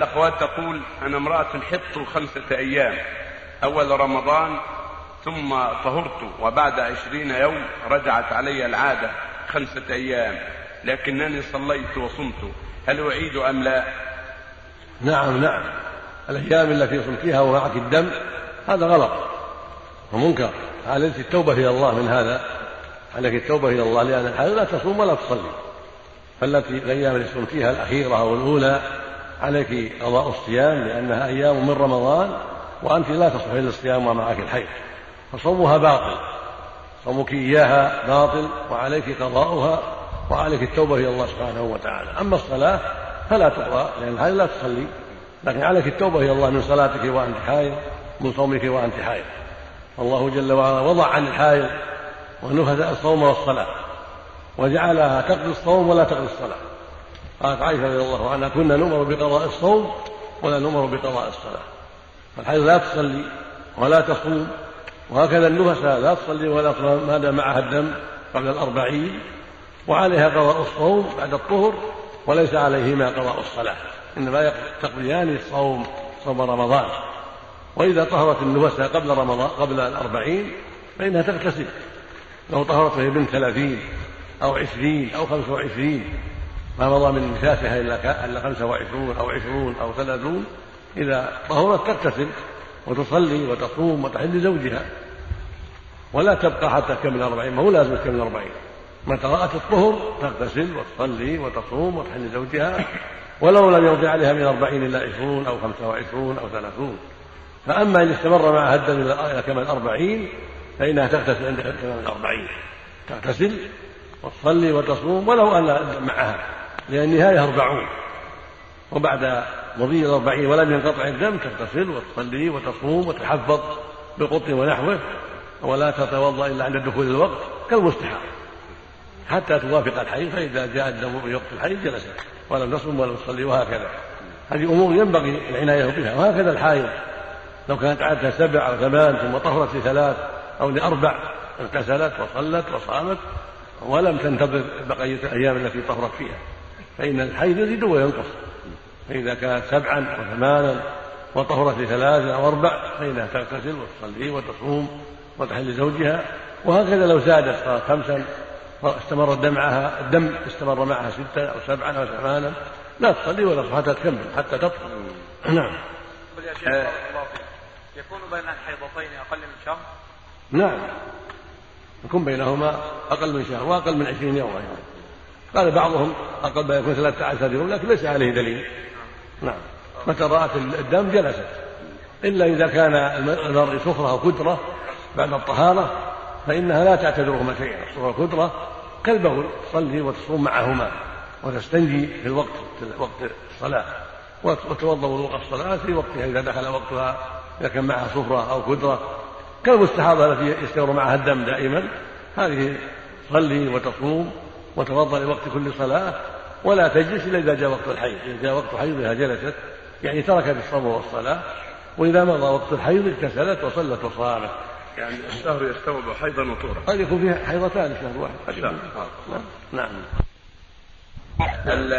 الأخوات تقول أنا امرأة حطت خمسة أيام أول رمضان ثم طهرت وبعد عشرين يوم رجعت علي العادة خمسة أيام لكنني صليت وصمت. هل أعيد أم لا؟ نعم نعم. الأيام التي صمتيها ومعك الدم هذا غلط ومنكر. عليك التوبة إلى الله من هذا. عليك التوبة إلى الله لأن الحائض لا تصوم ولا تصلي. فالتي الأيام التي صمتيها الأخيرة أو الأولى عليك قضاء الصيام لأنها أيام من رمضان وأنت لا تصلح إلا الصيام ومعك الحيض. فصومها باطل. صومك إياها باطل وعليك قضاؤها وعليك التوبة إلى الله سبحانه وتعالى. أما الصلاة فلا تقضى لأن الحائض لا تصلي. لكن عليك التوبة إلى الله من صلاتك وأنت حائض من صومك وأنت حائض. الله جل وعلا وضع عن الحائض ونفذ الصوم والصلاة وجعلها تقضي الصوم ولا تقضي الصلاة. قالت عائشة رضي الله عنها كنا نؤمر بقضاء الصوم ولا نؤمر بقضاء الصلاة. فالحائض لا تصلي ولا تصوم وهكذا النفساء لا تصلي ولا تصوم ما دام معها الدم قبل الأربعين وعليها قضاء الصوم بعد الطهر وليس عليهما قضاء الصلاة إنما تقضيان الصوم صوم رمضان. وإذا طهرت النفساء قبل رمضان قبل الأربعين فإنها تغتسل لو طهرت وهي بنت ثلاثين أو عشرين أو خمسة وعشرين ما مضى من نفاسها إلا إلا خمسة وعشرون أو عشرون أو ثلاثون إذا طهرت تغتسل وتصلي وتصوم وتحل زوجها ولا تبقى حتى تكمل أربعين ما هو لازم تكمل أربعين. متى رأت الطهر تغتسل وتصلي وتصوم وتحل زوجها ولو لم يرضي عليها من أربعين إلا عشرون أو خمسة وعشرون أو ثلاثون. فأما إن استمر معها الدم إلى كمال أربعين فإنها تغتسل عند كمال الأربعين تغتسل وتصلي وتصوم ولو أن معها لأن النهاية أربعون. وبعد مضي الأربعين ولم ينقطع الدم تغتسل وتصلي وتصوم وتحفظ بالقط ونحوه ولا تتوضأ إلا عند دخول الوقت كالمستحاض. حتى توافق الحي فإذا جاء الدم في وقت الحي جلست ولم تصم ولم تصلي وهكذا. هذه أمور ينبغي العناية بها وهكذا الحائض. لو كانت عادتها سبع أو ثمان ثم طهرت لثلاث أو لأربع اغتسلت وصلت وصامت ولم تنتظر بقية الأيام التي طهرت فيها. فإن الحيض يزيد وينقص. فإذا كانت سبعا أو ثمانا وطهرت لثلاث أو أربع فإنها تغتسل وتصلي وتصوم وتحل زوجها وهكذا لو زادت صارت خمسا واستمر الدم معها الدم استمر معها ستا أو سبعا أو ثمانا لا تصلي ولا حتى تكمل حتى تطهر. نعم. يكون بين الحيضتين أقل من شهر؟ نعم. يكون بينهما أقل من شهر وأقل من عشرين يوما يعني. قال بعضهم أقل ما يكون ثلاثة عشر يوم لكن ليس عليه دليل. نعم. متى رأت الدم جلست. إلا إذا كان المرء سفرة أو كدرة بعد الطهارة فإنها لا تعتبرهما شيئا. السفرة والكدرة كالبول تصلي وتصوم معهما وتستنجي في الوقت في وقت الصلاة. وتوضأ وضوء الصلاة في وقتها إذا دخل وقتها إذا كان معها صفرة أو كدرة. كالمستحاضة التي يستمر معها الدم دائما. هذه تصلي وتصوم وتوضأ لوقت كل صلاة ولا تجلس إلا إذا جاء وقت الحيض. إذا جاء وقت حيضها جلست يعني تركت الصوم والصلاة وإذا مضى وقت الحيض اغتسلت وصلت وصامت. يعني الشهر يستوعب حيضا وطهرا قد يكون فيه حيضتان شهر واحد. نعم. نعم